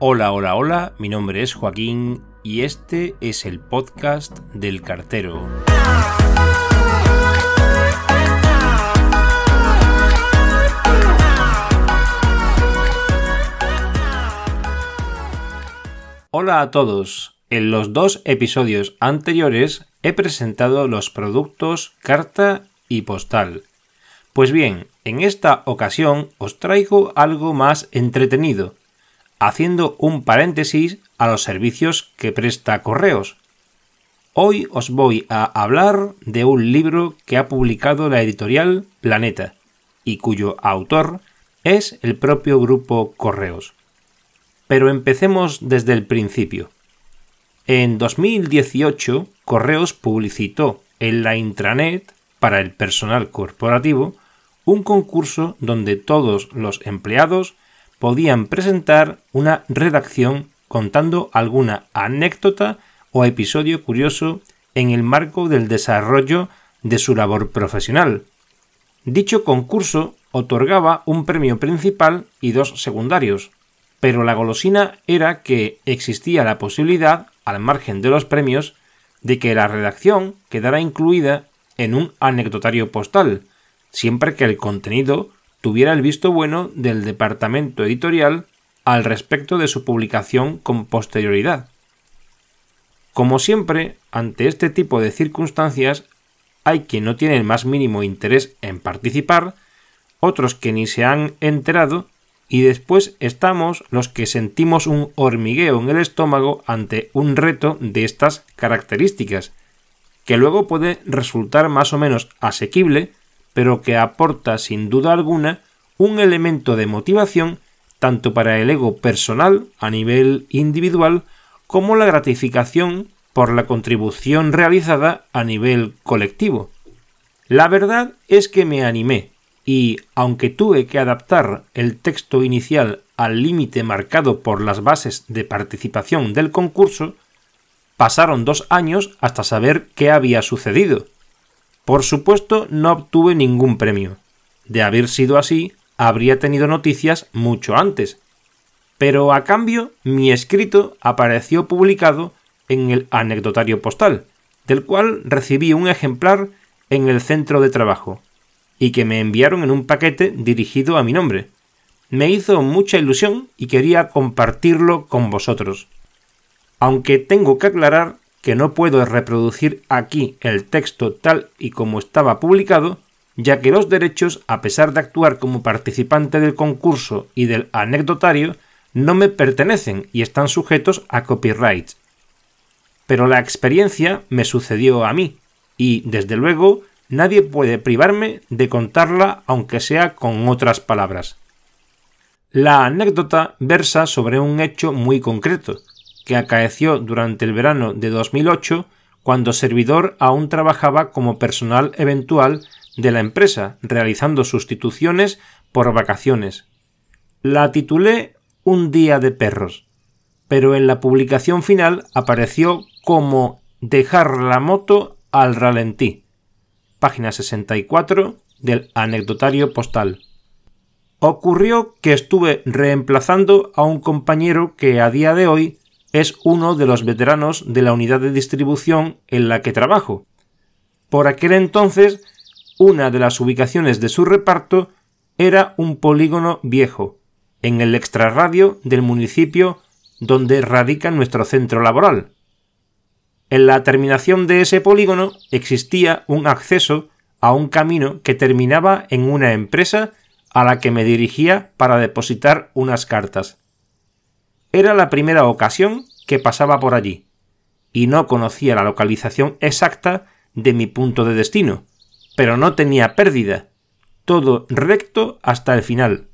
Hola, hola, hola, mi nombre es Joaquín y este es el podcast del cartero. Hola a todos. En los dos episodios anteriores he presentado los productos carta y postal. Pues bien, en esta ocasión os traigo algo más entretenido, haciendo un paréntesis a los servicios que presta Correos. Hoy os voy a hablar de un libro que ha publicado la editorial Planeta y cuyo autor es el propio grupo Correos. Pero empecemos desde el principio. En 2018, Correos publicitó en la intranet para el personal corporativo un concurso donde todos los empleados podían presentar una redacción contando alguna anécdota o episodio curioso en el marco del desarrollo de su labor profesional. Dicho concurso otorgaba un premio principal y dos secundarios, pero la golosina era que existía la posibilidad, al margen de los premios, de que la redacción quedara incluida en un anecdotario postal, siempre que el contenido tuviera el visto bueno del departamento editorial al respecto de su publicación con posterioridad. Como siempre, ante este tipo de circunstancias, hay quien no tiene el más mínimo interés en participar, otros que ni se han enterado, y después estamos los que sentimos un hormigueo en el estómago ante un reto de estas características, que luego puede resultar más o menos asequible pero que aporta sin duda alguna un elemento de motivación tanto para el ego personal a nivel individual como la gratificación por la contribución realizada a nivel colectivo. La verdad es que me animé y, aunque tuve que adaptar el texto inicial al límite marcado por las bases de participación del concurso, pasaron dos años hasta saber qué había sucedido, por supuesto, no obtuve ningún premio. De haber sido así, habría tenido noticias mucho antes. Pero a cambio, mi escrito apareció publicado en el anecdotario postal, del cual recibí un ejemplar en el centro de trabajo, y que me enviaron en un paquete dirigido a mi nombre. Me hizo mucha ilusión y quería compartirlo con vosotros. Aunque tengo que aclarar que no puedo reproducir aquí el texto tal y como estaba publicado, ya que los derechos, a pesar de actuar como participante del concurso y del anecdotario, no me pertenecen y están sujetos a copyright. Pero la experiencia me sucedió a mí, y, desde luego, nadie puede privarme de contarla aunque sea con otras palabras. La anécdota versa sobre un hecho muy concreto, que acaeció durante el verano de 2008 cuando Servidor aún trabajaba como personal eventual de la empresa, realizando sustituciones por vacaciones. La titulé Un día de perros, pero en la publicación final apareció como Dejar la moto al ralentí. Página 64 del anecdotario postal. Ocurrió que estuve reemplazando a un compañero que a día de hoy es uno de los veteranos de la unidad de distribución en la que trabajo. Por aquel entonces, una de las ubicaciones de su reparto era un polígono viejo, en el extrarradio del municipio donde radica nuestro centro laboral. En la terminación de ese polígono existía un acceso a un camino que terminaba en una empresa a la que me dirigía para depositar unas cartas. Era la primera ocasión que pasaba por allí, y no conocía la localización exacta de mi punto de destino, pero no tenía pérdida, todo recto hasta el final.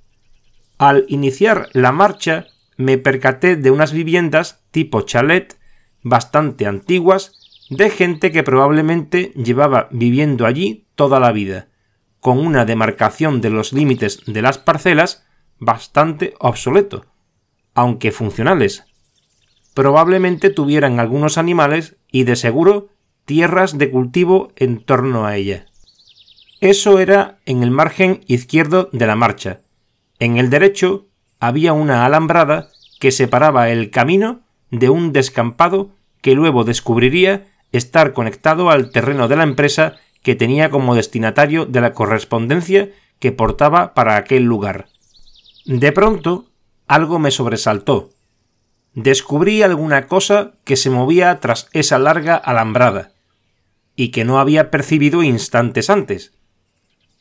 Al iniciar la marcha me percaté de unas viviendas tipo chalet bastante antiguas de gente que probablemente llevaba viviendo allí toda la vida, con una demarcación de los límites de las parcelas bastante obsoleto, aunque funcionales. Probablemente tuvieran algunos animales y de seguro tierras de cultivo en torno a ella. Eso era en el margen izquierdo de la marcha. En el derecho había una alambrada que separaba el camino de un descampado que luego descubriría estar conectado al terreno de la empresa que tenía como destinatario de la correspondencia que portaba para aquel lugar. De pronto, algo me sobresaltó. Descubrí alguna cosa que se movía tras esa larga alambrada, y que no había percibido instantes antes.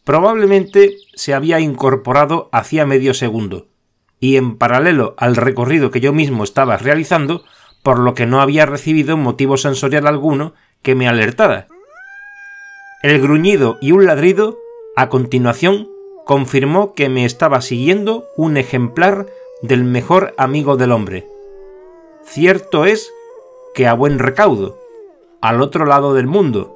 Probablemente se había incorporado hacía medio segundo, y en paralelo al recorrido que yo mismo estaba realizando, por lo que no había recibido motivo sensorial alguno que me alertara. El gruñido y un ladrido, a continuación, confirmó que me estaba siguiendo un ejemplar del mejor amigo del hombre. Cierto es que a buen recaudo, al otro lado del mundo,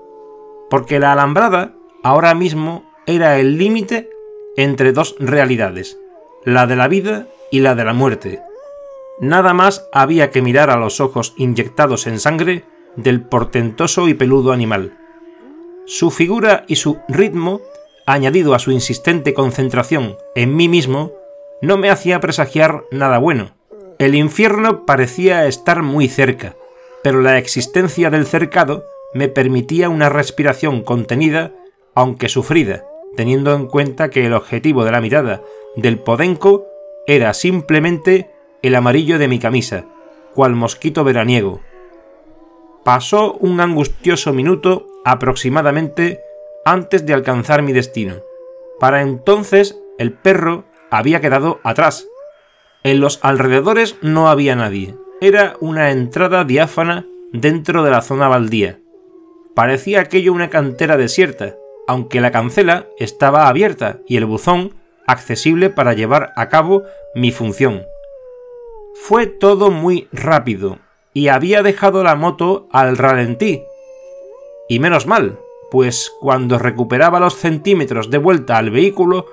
porque la alambrada ahora mismo era el límite entre dos realidades, la de la vida y la de la muerte. Nada más había que mirar a los ojos inyectados en sangre del portentoso y peludo animal. Su figura y su ritmo, añadido a su insistente concentración en mí mismo, no me hacía presagiar nada bueno. El infierno parecía estar muy cerca, pero la existencia del cercado me permitía una respiración contenida, aunque sufrida, teniendo en cuenta que el objetivo de la mirada del podenco era simplemente el amarillo de mi camisa, cual mosquito veraniego. Pasó un angustioso minuto aproximadamente antes de alcanzar mi destino. Para entonces el perro había quedado atrás. En los alrededores no había nadie. Era una entrada diáfana dentro de la zona baldía. Parecía aquello una cantera desierta, aunque la cancela estaba abierta y el buzón accesible para llevar a cabo mi función. Fue todo muy rápido, y había dejado la moto al ralentí. Y menos mal, pues cuando recuperaba los centímetros de vuelta al vehículo,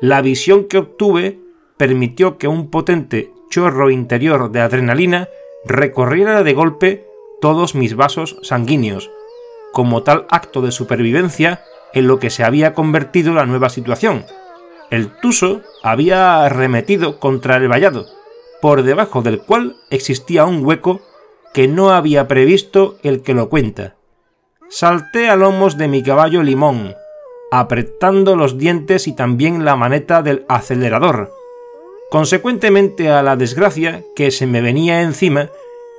la visión que obtuve permitió que un potente chorro interior de adrenalina recorriera de golpe todos mis vasos sanguíneos, como tal acto de supervivencia en lo que se había convertido la nueva situación. El Tuso había arremetido contra el vallado, por debajo del cual existía un hueco que no había previsto el que lo cuenta. Salté a lomos de mi caballo limón, apretando los dientes y también la maneta del acelerador. Consecuentemente a la desgracia que se me venía encima,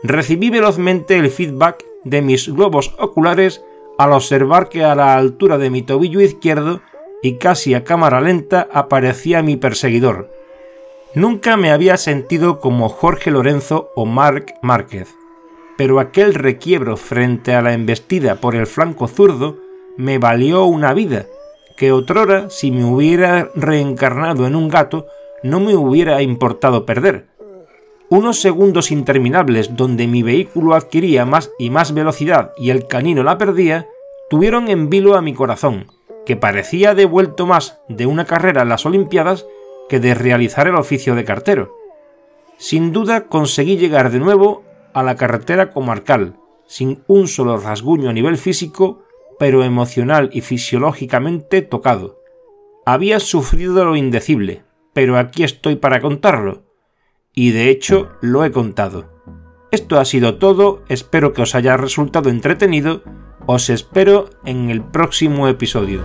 recibí velozmente el feedback de mis globos oculares al observar que a la altura de mi tobillo izquierdo y casi a cámara lenta aparecía mi perseguidor. Nunca me había sentido como Jorge Lorenzo o Marc Márquez, pero aquel requiebro frente a la embestida por el flanco zurdo me valió una vida, que otrora, si me hubiera reencarnado en un gato, no me hubiera importado perder, unos segundos interminables donde mi vehículo adquiría más y más velocidad y el canino la perdía, tuvieron en vilo a mi corazón, que parecía devuelto más de una carrera en las Olimpiadas que de realizar el oficio de cartero. Sin duda conseguí llegar de nuevo a la carretera comarcal, sin un solo rasguño a nivel físico, pero emocional y fisiológicamente tocado. Había sufrido lo indecible, pero aquí estoy para contarlo, y de hecho lo he contado. Esto ha sido todo, espero que os haya resultado entretenido, os espero en el próximo episodio.